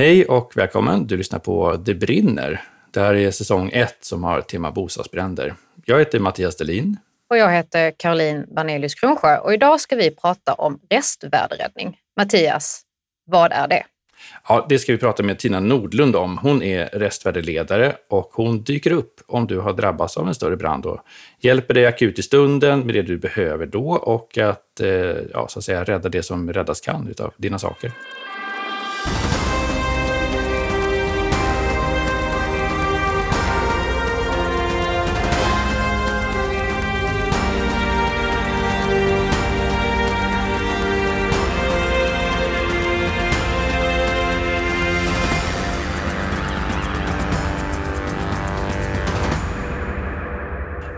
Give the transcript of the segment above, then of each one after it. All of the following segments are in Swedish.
Hej och välkommen! Du lyssnar på Det brinner. Det här är säsong ett som har tema bostadsbränder. Jag heter Mattias Delin. Och jag heter Caroline Vanelius Kronsjö och idag ska vi prata om restvärderäddning. Mattias, vad är det? Ja, det ska vi prata med Tina Nordlund om. Hon är restvärdeledare och hon dyker upp om du har drabbats av en större brand och hjälper dig akut i stunden med det du behöver då och att, eh, ja, så att säga, rädda det som räddas kan av dina saker.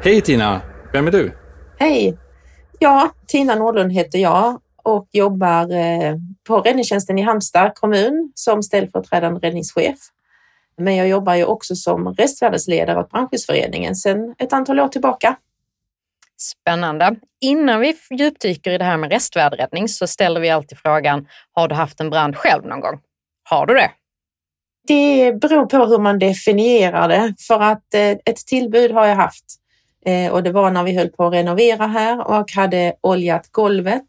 Hej Tina! Vem är du? Hej! Ja, Tina Nordlund heter jag och jobbar eh, på räddningstjänsten i Halmstad kommun som ställföreträdande räddningschef. Men jag jobbar ju också som restvärdesledare åt Brandskyddsföreningen sedan ett antal år tillbaka. Spännande. Innan vi djupdyker i det här med restvärderäddning så ställer vi alltid frågan, har du haft en brand själv någon gång? Har du det? Det beror på hur man definierar det, för att eh, ett tillbud har jag haft. Eh, och det var när vi höll på att renovera här och hade oljat golvet.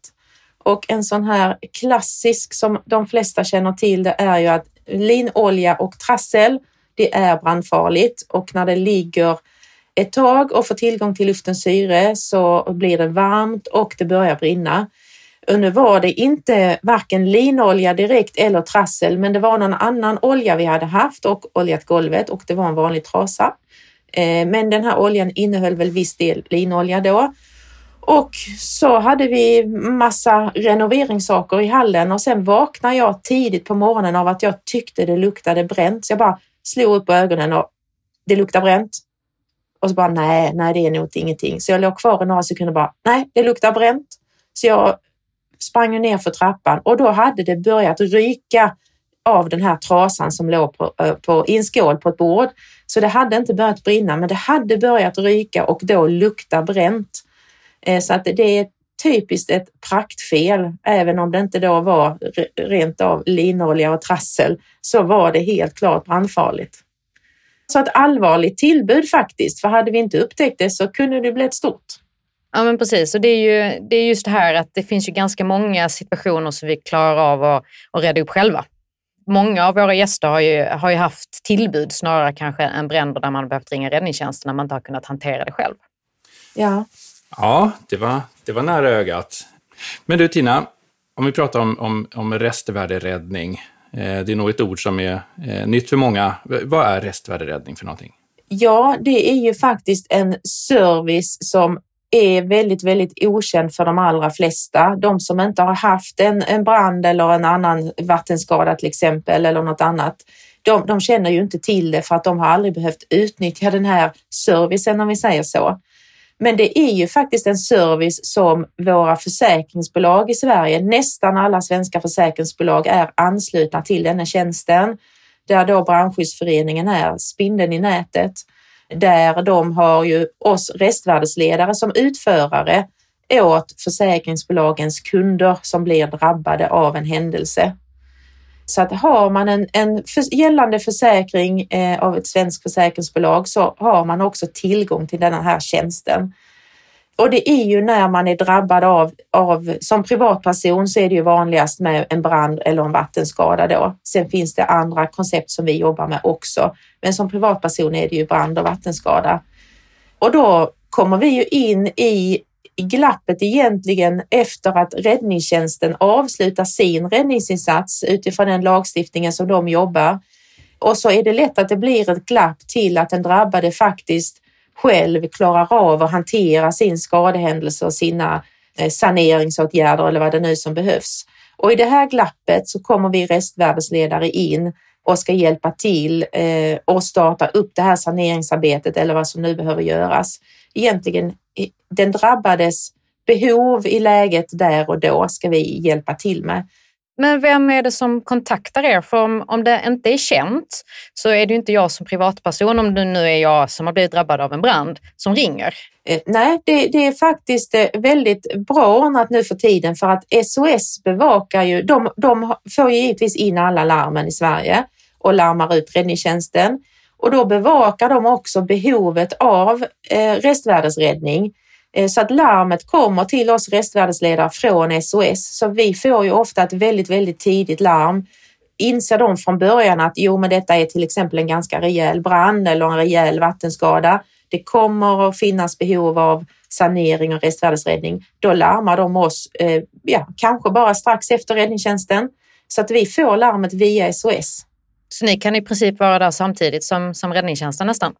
Och en sån här klassisk som de flesta känner till, det är ju att linolja och trassel, det är brandfarligt och när det ligger ett tag och får tillgång till luftens syre så blir det varmt och det börjar brinna. Och nu var det inte varken linolja direkt eller trassel, men det var någon annan olja vi hade haft och oljat golvet och det var en vanlig trasa. Eh, men den här oljan innehöll väl viss del linolja då. Och så hade vi massa renoveringssaker i hallen och sen vaknade jag tidigt på morgonen av att jag tyckte det luktade bränt. Så jag bara slog upp ögonen och det luktar bränt. Och så bara nej, nej, det är nog ingenting. Så jag låg kvar i några sekunder och bara nej, det luktar bränt. Så jag sprang ner för trappan och då hade det börjat ryka av den här trasan som låg på, eh, på, i en skål på ett bord. Så det hade inte börjat brinna, men det hade börjat ryka och då lukta bränt. Eh, så att det är typiskt ett praktfel. Även om det inte då var rent av linolja och trassel så var det helt klart brandfarligt. Så ett allvarligt tillbud faktiskt, för hade vi inte upptäckt det så kunde det blivit stort. Ja men precis och det är ju det är just det här att det finns ju ganska många situationer som vi klarar av att, att reda upp själva många av våra gäster har ju, har ju haft tillbud snarare kanske än bränder där man behövt ringa räddningstjänsten när man inte har kunnat hantera det själv. Ja. Ja, det var, det var nära ögat. Men du Tina, om vi pratar om, om, om restvärderäddning. Eh, det är nog ett ord som är eh, nytt för många. Vad är restvärderäddning för någonting? Ja, det är ju faktiskt en service som är väldigt, väldigt okänd för de allra flesta. De som inte har haft en, en brand eller en annan vattenskada till exempel eller något annat. De, de känner ju inte till det för att de har aldrig behövt utnyttja den här servicen om vi säger så. Men det är ju faktiskt en service som våra försäkringsbolag i Sverige, nästan alla svenska försäkringsbolag är anslutna till denna tjänsten, där då Brandskyddsföreningen är spindeln i nätet där de har ju oss restvärdesledare som utförare åt försäkringsbolagens kunder som blir drabbade av en händelse. Så att har man en, en för, gällande försäkring eh, av ett svenskt försäkringsbolag så har man också tillgång till den här tjänsten. Och det är ju när man är drabbad av, av, som privatperson så är det ju vanligast med en brand eller en vattenskada då. Sen finns det andra koncept som vi jobbar med också. Men som privatperson är det ju brand och vattenskada. Och då kommer vi ju in i glappet egentligen efter att räddningstjänsten avslutar sin räddningsinsats utifrån den lagstiftningen som de jobbar. Och så är det lätt att det blir ett glapp till att den drabbade faktiskt själv klarar av att hantera sin skadehändelse och sina eh, saneringsåtgärder eller vad det nu som behövs. Och i det här glappet så kommer vi restvärdesledare in och ska hjälpa till eh, och starta upp det här saneringsarbetet eller vad som nu behöver göras. Egentligen den drabbades behov i läget där och då ska vi hjälpa till med. Men vem är det som kontaktar er? För om, om det inte är känt så är det ju inte jag som privatperson, om det nu är jag som har blivit drabbad av en brand, som ringer. Eh, nej, det, det, är faktiskt eh, väldigt bra ordnat nu för tiden för att SOS bevakar ju, de, de får ju givetvis in alla larmen i Sverige och larmar ut räddningstjänsten och då bevakar de också behovet av eh, restvärdesräddning Eh, så att larmet kommer till oss restvärdesledare från SOS. Så vi får ju ofta ett väldigt, väldigt tidigt larm. Inser de från början att jo, men detta är till exempel en ganska rejäl brand eller en rejäl vattenskada. Det kommer att finnas behov av sanering och restvärdesräddning. Då larmar de oss, eh, ja, kanske bara strax efter räddningstjänsten så att vi får larmet via SOS. Så ni kan i princip vara där samtidigt som, som räddningstjänsten nästan?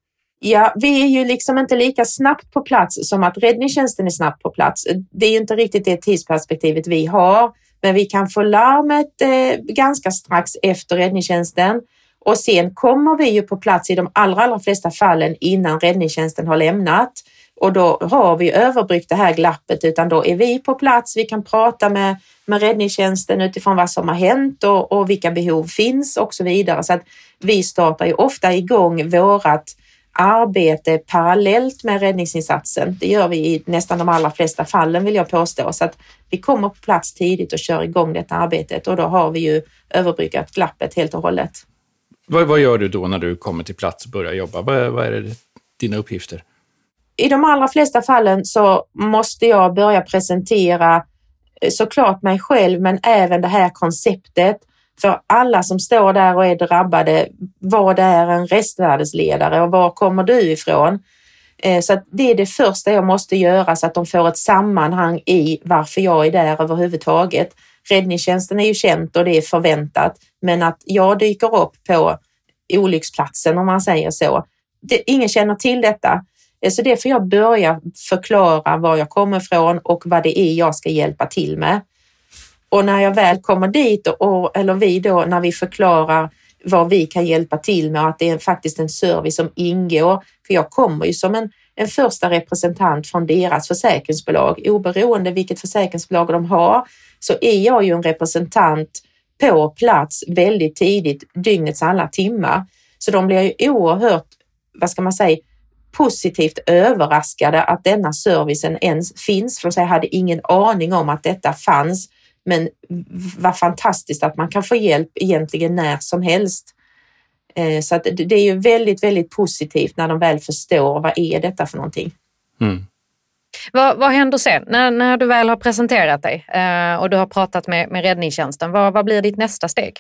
Ja, vi är ju liksom inte lika snabbt på plats som att räddningstjänsten är snabbt på plats. Det är ju inte riktigt det tidsperspektivet vi har, men vi kan få larmet eh, ganska strax efter räddningstjänsten och sen kommer vi ju på plats i de allra, allra flesta fallen innan räddningstjänsten har lämnat och då har vi överbryggt det här glappet utan då är vi på plats. Vi kan prata med, med räddningstjänsten utifrån vad som har hänt och, och vilka behov finns och så vidare. Så att vi startar ju ofta igång vårat arbete parallellt med räddningsinsatsen. Det gör vi i nästan de allra flesta fallen vill jag påstå. Så att vi kommer på plats tidigt och kör igång detta arbetet och då har vi ju överbryggat glappet helt och hållet. Vad, vad gör du då när du kommer till plats och börjar jobba? Vad, vad är det, dina uppgifter? I de allra flesta fallen så måste jag börja presentera eh, såklart mig själv men även det här konceptet för alla som står där och är drabbade, vad är en restvärdesledare och var kommer du ifrån? Eh, så så det är det första jag måste göra så att de får ett sammanhang i varför jag är där överhuvudtaget. Räddningstjänsten är ju känt och det är förväntat, men att jag dyker upp på olycksplatsen om man säger så. Det, ingen känner till detta. Eh, så det får jag börja förklara var jag kommer ifrån och vad det är jag ska hjälpa till med. Och när jag väl kommer dit, och, eller vi då, när vi förklarar vad vi kan hjälpa till med och att det är faktiskt en service som ingår. För jag kommer ju som en, en första representant från deras försäkringsbolag. Oberoende vilket försäkringsbolag de har så är jag ju en representant på plats väldigt tidigt, dygnets alla timmar. Så de blir ju oerhört, vad ska man säga, positivt överraskade att denna servicen ens finns. För jag hade ingen aning om att detta fanns men vad fantastiskt att man kan få hjälp egentligen när som helst. Eh, så att det är ju väldigt, väldigt positivt när de väl förstår vad är detta för någonting. Mm. Vad, vad händer sen när, när du väl har presenterat dig eh, och du har pratat med, med räddningstjänsten? Vad, vad blir ditt nästa steg?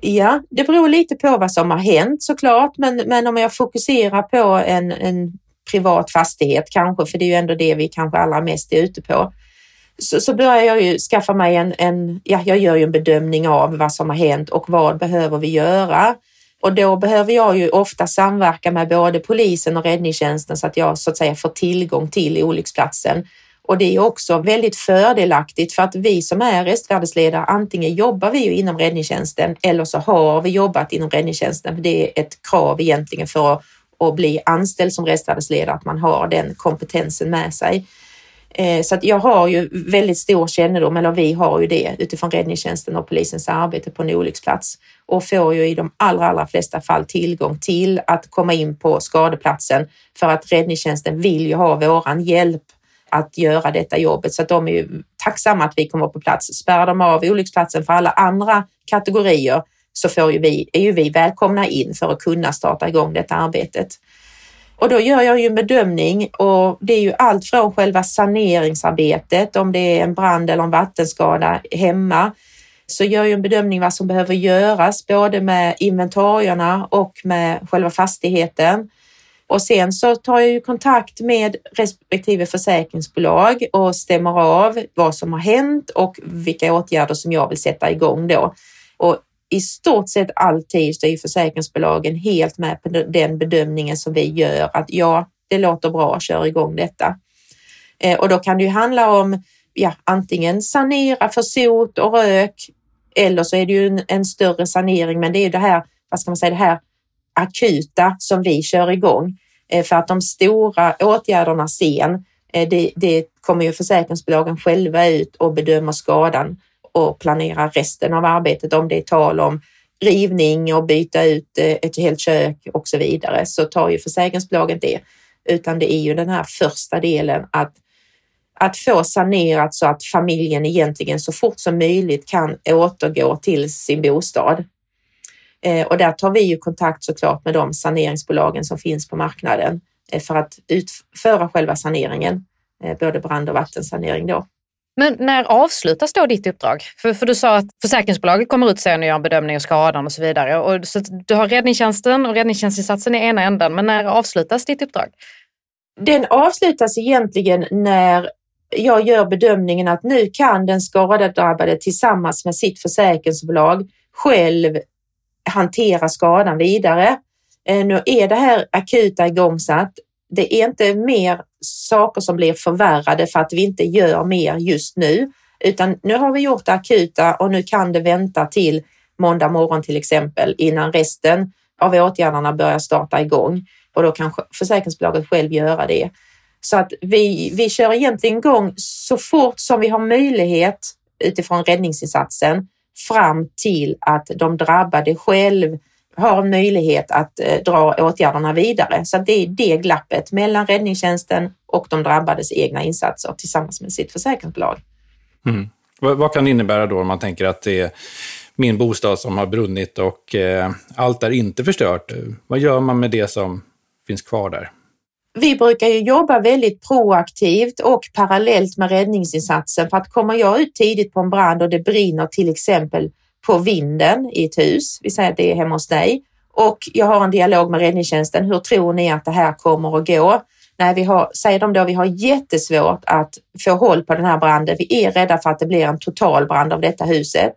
Ja, det beror lite på vad som har hänt såklart, men, men om jag fokuserar på en, en privat fastighet kanske, för det är ju ändå det vi kanske allra mest är ute på, så, så börjar jag ju skaffa mig en, en, ja, jag gör ju en bedömning av vad som har hänt och vad behöver vi göra? Och då behöver jag ju ofta samverka med både polisen och räddningstjänsten så att jag så att säga får tillgång till olycksplatsen. Och det är också väldigt fördelaktigt för att vi som är restvärdesledare, antingen jobbar vi ju inom räddningstjänsten eller så har vi jobbat inom räddningstjänsten. Det är ett krav egentligen för att, att bli anställd som restvärdesledare, att man har den kompetensen med sig. Eh, så att jag har ju väldigt stor kännedom, eller vi har ju det utifrån räddningstjänsten och polisens arbete på en olycksplats och får ju i de allra, allra flesta fall tillgång till att komma in på skadeplatsen för att räddningstjänsten vill ju ha våran hjälp att göra detta jobbet så att de är ju tacksamma att vi kommer på plats. Spärrar de av olycksplatsen för alla andra kategorier så får ju vi, är ju vi välkomna in för att kunna starta igång detta arbetet. Och då gör jag ju en bedömning och det är ju allt från själva saneringsarbetet, om det är en brand eller en vattenskada hemma, så gör jag en bedömning vad som behöver göras, både med inventarierna och med själva fastigheten. Och sen så tar jag ju kontakt med respektive försäkringsbolag och stämmer av vad som har hänt och vilka åtgärder som jag vill sätta igång då. Och i stort sett alltid så är försäkringsbolagen helt med på den bedömningen som vi gör att ja, det låter bra, kör igång detta. Eh, och då kan det ju handla om ja, antingen sanera för sot och rök eller så är det ju en, en större sanering, men det är ju det här, vad ska man säga, det här akuta som vi kör igång. Eh, för att de stora åtgärderna sen, eh, det, det kommer ju försäkringsbolagen själva ut och bedömer skadan och planera resten av arbetet om det är tal om rivning och byta ut eh, ett helt kök och så vidare så tar ju försäkringsbolaget det. Utan det är ju den här första delen att, att få sanerat så att familjen egentligen så fort som möjligt kan återgå till sin bostad. Eh, och där tar vi ju kontakt såklart med de saneringsbolagen som finns på marknaden eh, för att utföra själva saneringen, eh, både brand och vattensanering då. Men när avslutas då ditt uppdrag? För, för du sa att försäkringsbolaget kommer ut sen och gör en bedömning av skadan och så vidare. Och, så du har räddningstjänsten och räddningstjänstinsatsen i ena änden, men när avslutas ditt uppdrag? Den avslutas egentligen när jag gör bedömningen att nu kan den skadedrabbade tillsammans med sitt försäkringsbolag själv hantera skadan vidare. Eh, nu är det här akuta igångsatt det är inte mer saker som blir förvärrade för att vi inte gör mer just nu, utan nu har vi gjort det akuta och nu kan det vänta till måndag morgon till exempel innan resten av åtgärderna börjar starta igång och då kan försäkringsbolaget själv göra det. Så att vi, vi kör egentligen igång så fort som vi har möjlighet utifrån räddningsinsatsen fram till att de drabbade själv har möjlighet att eh, dra åtgärderna vidare. Så det är det glappet mellan räddningstjänsten och de drabbades egna insatser tillsammans med sitt försäkringsbolag. Mm. Vad, vad, kan det innebära då om man tänker att det är min bostad som har brunnit och eh, allt är inte förstört? Vad gör man med det som finns kvar där? Vi brukar ju jobba väldigt proaktivt och parallellt med räddningsinsatsen för att kommer jag ut tidigt på en brand och det brinner till exempel på vinden i ett hus. Vi säger att det är hemma hos dig och jag har en dialog med räddningstjänsten. Hur tror ni att det här kommer att gå? Nej, vi har, säger de då, vi har jättesvårt att få håll på den här branden. Vi är rädda för att det blir en totalbrand av detta huset.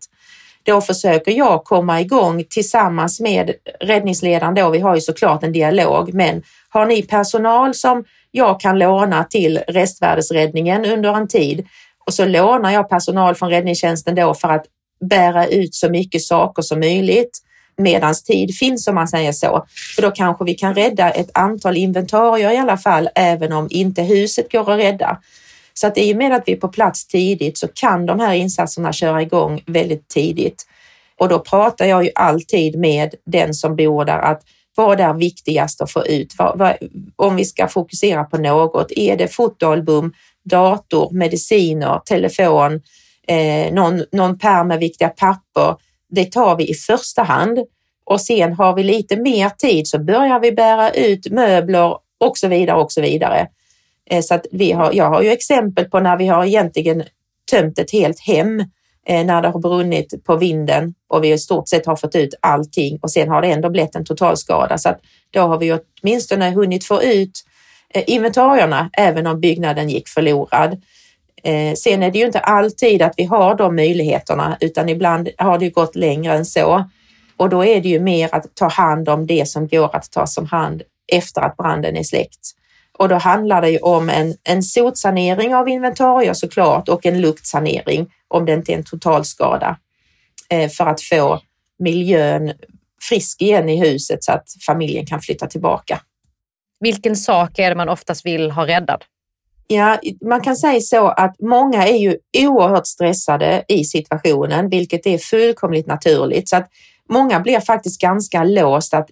Då försöker jag komma igång tillsammans med räddningsledaren då. Vi har ju såklart en dialog, men har ni personal som jag kan låna till restvärdesräddningen under en tid och så lånar jag personal från räddningstjänsten då för att bära ut så mycket saker som möjligt medans tid finns om man säger så. För då kanske vi kan rädda ett antal inventarier i alla fall, även om inte huset går att rädda. Så att i och med att vi är på plats tidigt så kan de här insatserna köra igång väldigt tidigt. Och då pratar jag ju alltid med den som bor där att vad är viktigast att få ut? Om vi ska fokusera på något, är det fotoalbum, dator, mediciner, telefon, eh, någon, någon pärm med viktiga papper. Det tar vi i första hand och sen har vi lite mer tid så börjar vi bära ut möbler och så vidare och så vidare. Eh, så att vi har, jag har ju exempel på när vi har egentligen tömt ett helt hem eh, när det har brunnit på vinden och vi i stort sett har fått ut allting och sen har det ändå blivit en totalskada. Så att då har vi åtminstone hunnit få ut eh, inventarierna även om byggnaden gick förlorad. Eh, sen är det ju inte alltid att vi har de möjligheterna utan ibland har det gått längre än så. Och då är det ju mer att ta hand om det som går att ta som hand efter att branden är släckt. Och då handlar det ju om en, en sotsanering av inventarier såklart och en luktsanering om det inte är en totalskada eh, för att få miljön frisk igen i huset så att familjen kan flytta tillbaka. Vilken sak är det man oftast vill ha räddad? Ja, man kan säga så att många är ju oerhört stressade i situationen, vilket är fullkomligt naturligt. Så att många blir faktiskt ganska låst att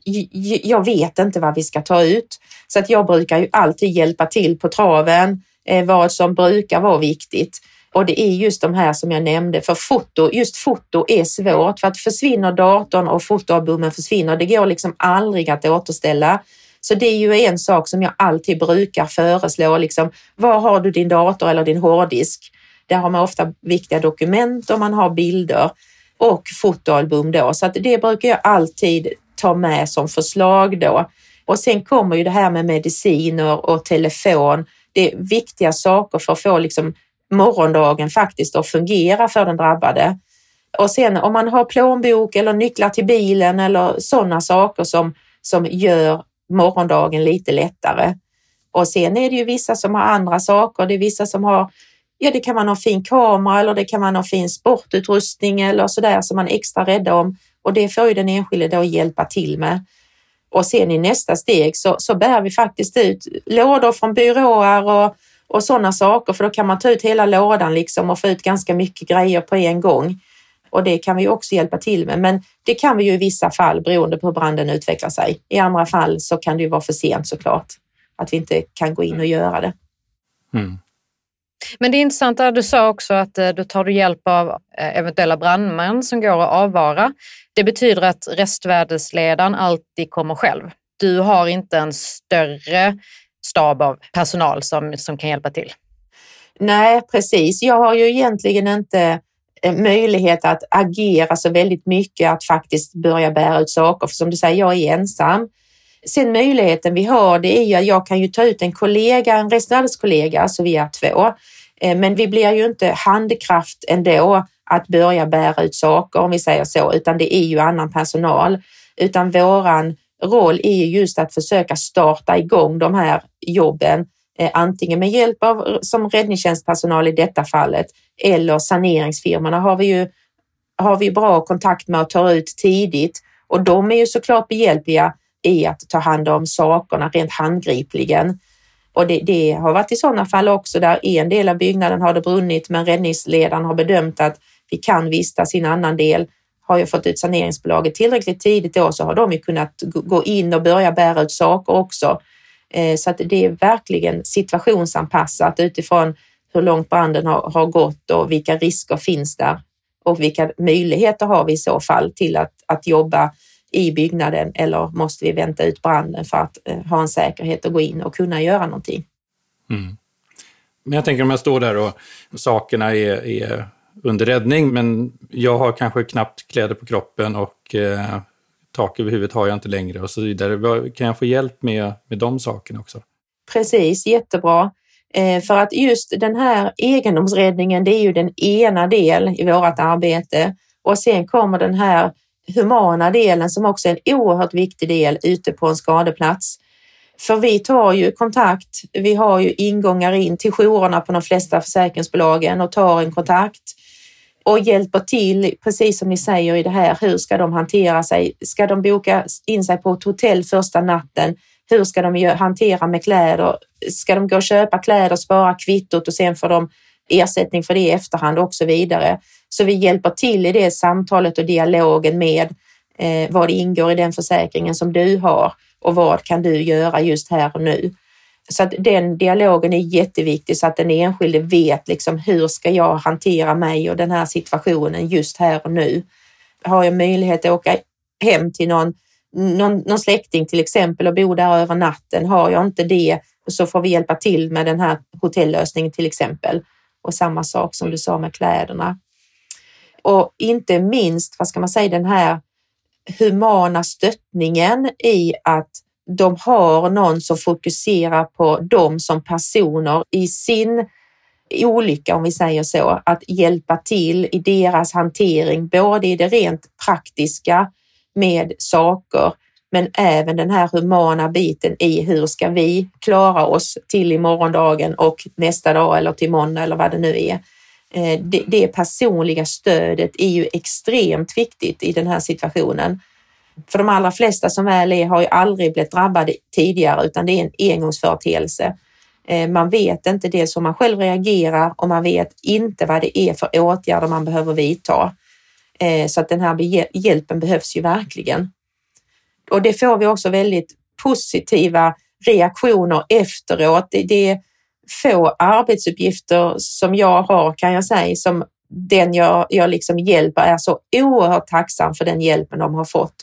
jag vet inte vad vi ska ta ut. Så att jag brukar ju alltid hjälpa till på traven, eh, vad som brukar vara viktigt. Och det är just de här som jag nämnde, för foto, just foto är svårt för att försvinner datorn och fotoalbumen försvinner, det går liksom aldrig att återställa. Så det är ju en sak som jag alltid brukar föreslå. Liksom, var har du din dator eller din hårddisk? Där har man ofta viktiga dokument och man har bilder och fotoalbum då. Så att det brukar jag alltid ta med som förslag då. Och sen kommer ju det här med mediciner och telefon. Det är viktiga saker för att få liksom morgondagen faktiskt att fungera för den drabbade. Och sen om man har plånbok eller nycklar till bilen eller sådana saker som, som gör morgondagen lite lättare. Och sen är det ju vissa som har andra saker. Det är vissa som har, ja det kan man ha fin kamera eller det kan man ha fin sportutrustning eller sådär som man är extra rädda om. Och det får ju den enskilde då hjälpa till med. Och sen i nästa steg så, så bär vi faktiskt ut lådor från byråer och, och sådana saker för då kan man ta ut hela lådan liksom och få ut ganska mycket grejer på en gång. Och det kan vi också hjälpa till med. Men det kan vi ju i vissa fall beroende på hur branden utvecklar sig. I andra fall så kan det ju vara för sent såklart. Att vi inte kan gå in och göra det. Mm. Men det är intressant att du sa också att eh, du tar hjälp av eh, eventuella brandmän som går att avvara. Det betyder att restvärdesledaren alltid kommer själv. Du har inte en större stab av personal som, som kan hjälpa till. Nej, precis. Jag har ju egentligen inte Eh, möjlighet att agera så väldigt mycket, att faktiskt börja bära ut saker. För som du säger, jag är ensam. Sen möjligheten vi har, det är ju att jag kan ju ta ut en kollega, en restaurangkollega, så vi är två. Eh, men vi blir ju inte handkraft ändå att börja bära ut saker om vi säger så, utan det är ju annan personal. Utan våran roll är just att försöka starta igång de här jobben, Eh, antingen med hjälp av eh, som räddningstjänstpersonal i detta fallet eller saneringsfirmorna har vi ju har vi bra kontakt med att ta ut tidigt och de är ju såklart behjälpliga i att ta hand om sakerna rent handgripligen. Och det, det, har varit i sådana fall också där en del av byggnaden har det brunnit men räddningsledaren har bedömt att vi kan vistas i en annan del. Har jag fått ut saneringsbolaget tillräckligt tidigt då så har de ju kunnat gå in och börja bära ut saker också. Eh, så att det är verkligen situationsanpassat utifrån hur långt branden har, har gått och vilka risker finns där och vilka möjligheter har vi i så fall till att, att jobba i byggnaden eller måste vi vänta ut branden för att eh, ha en säkerhet och gå in och kunna göra någonting. Mm. Men jag tänker om jag står där och sakerna är, är under räddning, men jag har kanske knappt kläder på kroppen och eh, tak över huvudet har jag inte längre och så vidare. Kan jag få hjälp med, med de sakerna också? Precis, jättebra. Eh, för att just den här egendomsräddningen, det är ju den ena del i vårt arbete och sen kommer den här humana delen som också är en oerhört viktig del ute på en skadeplats. För vi tar ju kontakt. Vi har ju ingångar in till jourerna på de flesta försäkringsbolagen och tar en kontakt och hjälper till, precis som ni säger i det här, hur ska de hantera sig? Ska de boka in sig på ett hotell första natten? Hur ska de hantera med kläder? Ska de gå och köpa kläder, spara kvittot och sen får de ersättning för det i efterhand och så vidare. Så vi hjälper till i det samtalet och dialogen med eh, vad det ingår i den försäkringen som du har och vad kan du göra just här och nu. Så att den dialogen är jätteviktig så att den enskilde vet liksom hur ska jag hantera mig och den här situationen just här och nu. Har jag möjlighet att åka hem till någon, någon, någon släkting till exempel och bo där över natten. Har jag inte det så får vi hjälpa till med den här hotellösningen till exempel. Och samma sak som du sa med kläderna. Och inte minst, vad ska man säga, den här humana stöttningen i att de har någon som fokuserar på dem som personer i sin olycka, om vi säger så, att hjälpa till i deras hantering, både i det rent praktiska med saker, men även den här humana biten i hur ska vi klara oss till i morgondagen och nästa dag eller till måndag eller vad det nu är. Eh, det, det personliga stödet är ju extremt viktigt i den här situationen. För de allra flesta som väl är har ju aldrig blivit drabbade tidigare utan det är en engångsföreteelse. Eh, man vet inte dels hur man själv reagerar och man vet inte vad det är för åtgärder man behöver vidta. Eh, så att den här hjälpen behövs ju verkligen. Och det får vi också väldigt positiva reaktioner efteråt. Det är få arbetsuppgifter som jag har kan jag säga som den jag, jag liksom hjälper är så oerhört tacksam för den hjälpen de har fått.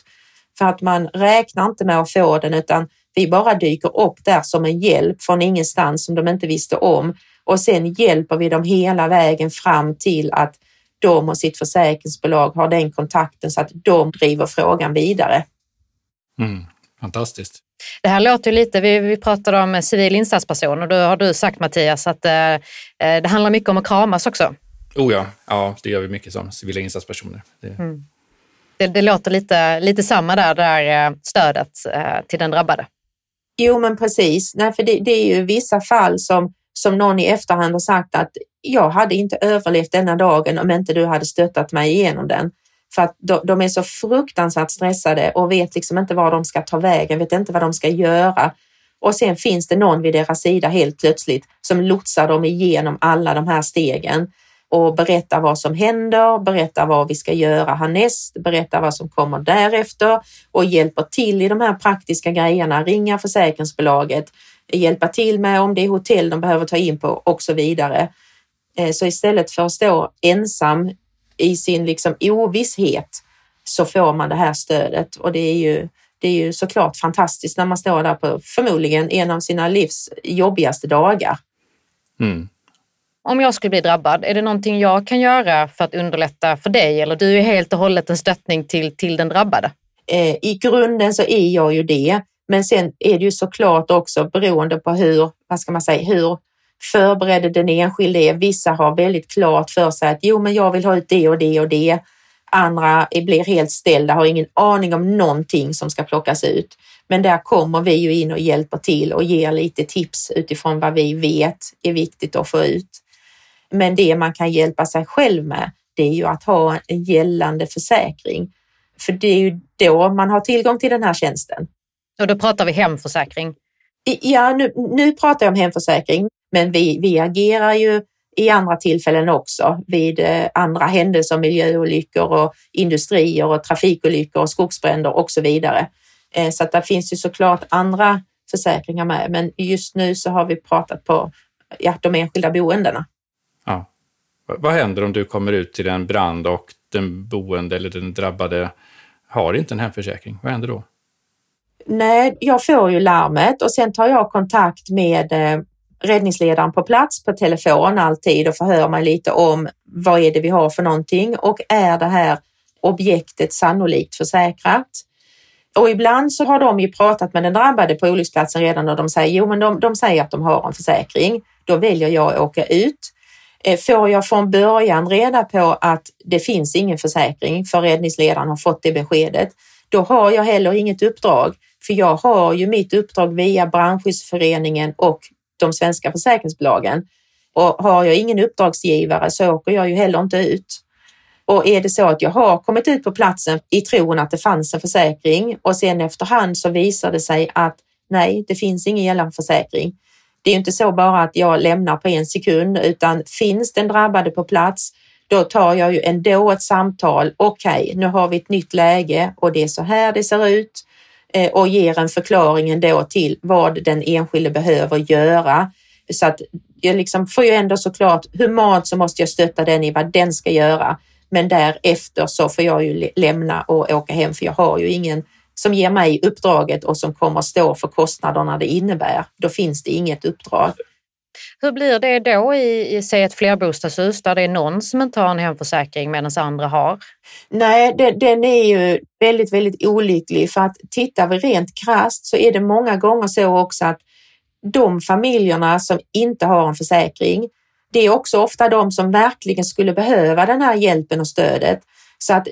För att man räknar inte med att få den utan vi bara dyker upp där som en hjälp från ingenstans som de inte visste om och sen hjälper vi dem hela vägen fram till att de och sitt försäkringsbolag har den kontakten så att de driver frågan vidare. Mm, fantastiskt. Det här låter lite, vi, vi pratade om civil insatsperson och då har du sagt Mattias att eh, eh, det handlar mycket om att kramas också. Oh ja, ja det gör vi mycket som civila insatspersoner. Det... Mm. Det, det, låter lite, lite samma där, det där eh, stödet eh, till den drabbade. Jo, men precis. Nej, för det, det, är ju vissa fall som, som någon i efterhand har sagt att jag hade inte överlevt denna dagen om inte du hade stöttat mig igenom den. För att de är så fruktansvärt stressade och vet liksom inte var de ska ta vägen, vet inte vad de ska göra. och sen finns det någon vid deras sida helt plötsligt som lotsar dem igenom alla de här stegen och berättar vad som händer, berättar vad vi ska göra härnäst, berättar vad som kommer därefter och hjälper till i de här praktiska grejerna, ringa försäkringsbolaget, hjälpa till med om det är hotell de behöver ta in på och så vidare. Eh, så istället för att stå ensam i sin liksom ovisshet så får man det här stödet och det är ju, det är ju såklart fantastiskt när man står där på förmodligen en av sina livs jobbigaste dagar. Mm. Om jag skulle bli drabbad, är det någonting jag kan göra för att underlätta för dig eller du är helt och hållet en stöttning till, till den drabbade? Eh, I grunden så är jag ju det, men sen är det ju såklart också beroende på hur, vad ska man säga, hur förberedd den enskilde är. Vissa har väldigt klart för sig att jo, men jag vill ha ut det och det och det. Andra blir helt ställda, har ingen aning om någonting som ska plockas ut. Men där kommer vi ju in och hjälper till och ger lite tips utifrån vad vi vet är viktigt att få ut. Men det man kan hjälpa sig själv med, det är ju att ha en gällande försäkring. För det är ju då man har tillgång till den här tjänsten. Och då pratar vi hemförsäkring? Ja, nu, nu pratar jag om hemförsäkring, men vi, vi agerar ju i andra tillfällen också vid eh, andra händelser, miljöolyckor och industrier och trafikolyckor och skogsbränder och så vidare. Eh, så att det finns ju såklart andra försäkringar med, men just nu så har vi pratat på ja, de enskilda boendena. Vad händer om du kommer ut till en brand och den boende eller den drabbade har inte en hemförsäkring? Vad händer då? Nej, jag får ju larmet och sen tar jag kontakt med eh, räddningsledaren på plats på telefon alltid och förhör mig lite om vad är det vi har för någonting och är det här objektet sannolikt försäkrat? Och ibland så har de ju pratat med den drabbade på olycksplatsen redan och de säger jo, men de, de säger att de har en försäkring. Då väljer jag att åka ut. Eh, får jag från början reda på att det finns ingen försäkring för räddningsledaren har fått det beskedet, då har jag heller inget uppdrag. För jag har ju mitt uppdrag via Brandskyddsföreningen och de svenska försäkringsbolagen. Och har jag ingen uppdragsgivare så åker jag ju heller inte ut. Och är det så att jag har kommit ut på platsen i tron att det fanns en försäkring och sen efterhand så visar det sig att nej, det finns ingen gällande försäkring. Det är inte så bara att jag lämnar på en sekund utan finns den drabbade på plats då tar jag ju ändå ett samtal. Okej, okay, nu har vi ett nytt läge och det är så här det ser ut eh, och ger en förklaring ändå till vad den enskilde behöver göra. Så att jag liksom får ju ändå såklart humant så måste jag stötta den i vad den ska göra. Men därefter så får jag ju lämna och åka hem för jag har ju ingen som ger mig uppdraget och som kommer stå för kostnaderna det innebär. Då finns det inget uppdrag. Hur blir det då i, i säg ett flerbostadshus där det är någon som inte har en hemförsäkring medan andra har? Nej, det, den är ju väldigt, väldigt olycklig för att tittar vi rent krasst så är det många gånger så också att de familjerna som inte har en försäkring, det är också ofta de som verkligen skulle behöva den här hjälpen och stödet. Så att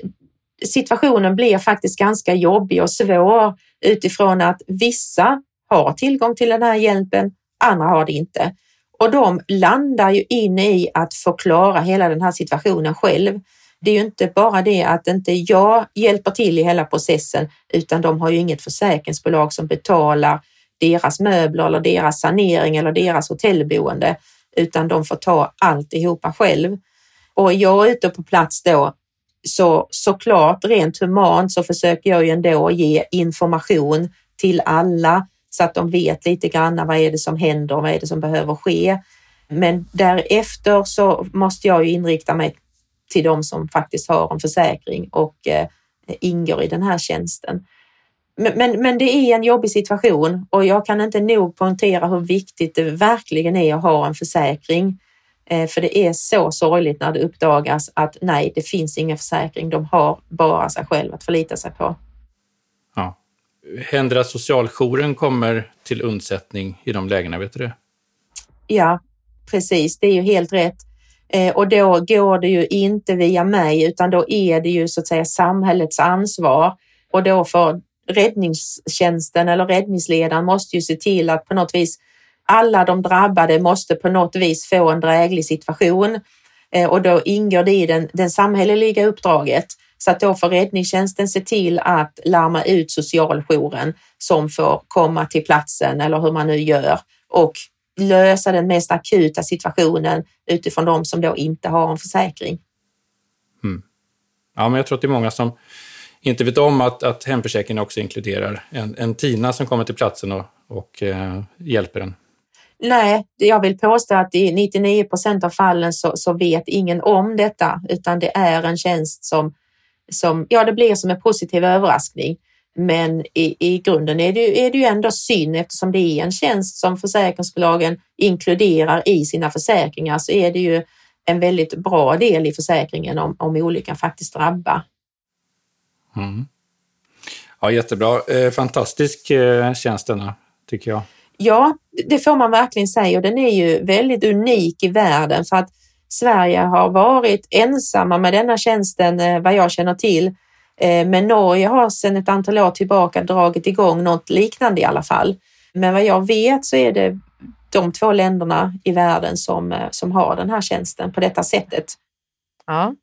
situationen blir faktiskt ganska jobbig och svår utifrån att vissa har tillgång till den här hjälpen, andra har det inte. Och de landar ju in i att förklara hela den här situationen själv. Det är ju inte bara det att inte jag hjälper till i hela processen, utan de har ju inget försäkringsbolag som betalar deras möbler eller deras sanering eller deras hotellboende, utan de får ta alltihopa själv. Och jag är ute på plats då, så såklart rent humant så försöker jag ju ändå ge information till alla så att de vet lite grann vad är det som händer och vad är det som behöver ske. Men därefter så måste jag ju inrikta mig till de som faktiskt har en försäkring och eh, ingår i den här tjänsten. Men, men, men, det är en jobbig situation och jag kan inte nog poängtera hur viktigt det verkligen är att ha en försäkring. Eh, för det är så sorgligt när det uppdagas att nej, det finns ingen försäkring. De har bara sig själv att förlita sig på. Ja. Händer det att socialjouren kommer till undsättning i de lägena? Vet du det? Ja, precis. Det är ju helt rätt. Eh, och då går det ju inte via mig utan då är det ju så att säga samhällets ansvar och då får räddningstjänsten eller räddningsledaren måste ju se till att på något vis alla de drabbade måste på något vis få en dräglig situation eh, och då ingår det i den, den samhälleliga uppdraget Så att då får räddningstjänsten se till att larma ut socialjouren som får komma till platsen eller hur man nu gör och lösa den mest akuta situationen utifrån de som då inte har en försäkring. Mm. Ja, men jag tror att det är många som inte vet om att, att hemförsäkringen också inkluderar en, en TINA som kommer till platsen och, och eh, hjälper en. Nej, jag vill påstå att i 99 procent av fallen så, så, vet ingen om detta, utan det är en tjänst som, som ja, det blir som en positiv överraskning. Men i, i grunden är det, är det ju ändå synd eftersom det är en tjänst som försäkringsbolagen inkluderar i sina försäkringar så är det ju en väldigt bra del i försäkringen om, om olyckan faktiskt drabbar. Mm. Ja, jättebra. Eh, fantastisk eh, tjänst denna, tycker jag. Ja, det får man verkligen säga och den är ju väldigt unik i världen för att Sverige har varit ensamma med denna tjänsten eh, vad jag känner till. Eh, men Norge har sedan ett antal år tillbaka dragit igång något liknande i alla fall. Men vad jag vet så är det de två länderna i världen som, eh, som har den här tjänsten på detta sättet. Ja.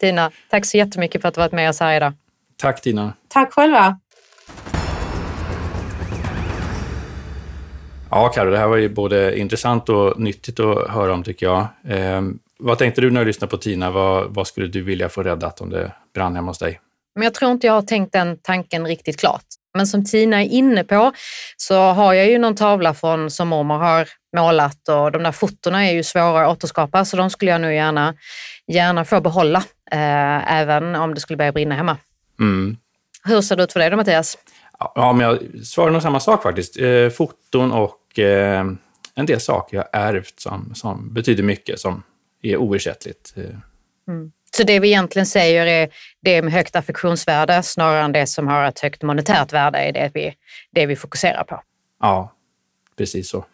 Tina, tack så jättemycket för att du varit med oss här idag. Tack Tina. Tack själva. Ja, Karo, det här var ju både intressant och nyttigt att höra om tycker jag. Eh, vad tänkte du när du lyssnade på Tina? Vad, vad, skulle du vilja få räddat om det brann hemma hos dig? Men jag tror inte jag har tänkt den tanken riktigt klart. Men som Tina är inne på så har jag ju någon tavla från som mormor har målat och de där fotona är ju svåra att återskapa så de skulle jag nog gärna, gärna få behålla eh, även om det skulle börja brinna hemma. Mm. Hur ser det ut för dig då Mattias? Ja, men jag svarar nog samma sak faktiskt. Eh, foton och eh, en del saker jag ärvt som, som betyder mycket, som är oersättligt. Eh. Mm. Så det vi egentligen säger är det med högt affektionsvärde snarare än det som har ett högt monetärt värde är det vi, det vi fokuserar på. Ja, precis så.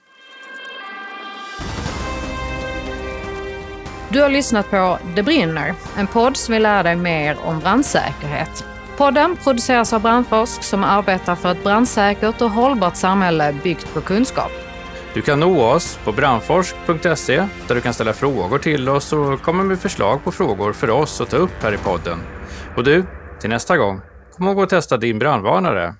Du har lyssnat på Det brinner, en podd som vill lära dig mer om brandsäkerhet. Podden produceras av Brandforsk som arbetar för ett brandsäkert och hållbart samhälle byggt på kunskap. Du kan nå oss på brandforsk.se där du kan ställa frågor till oss och komma med förslag på frågor för oss att ta upp här i podden. Och du, till nästa gång, kom ihåg att testa din brandvarnare.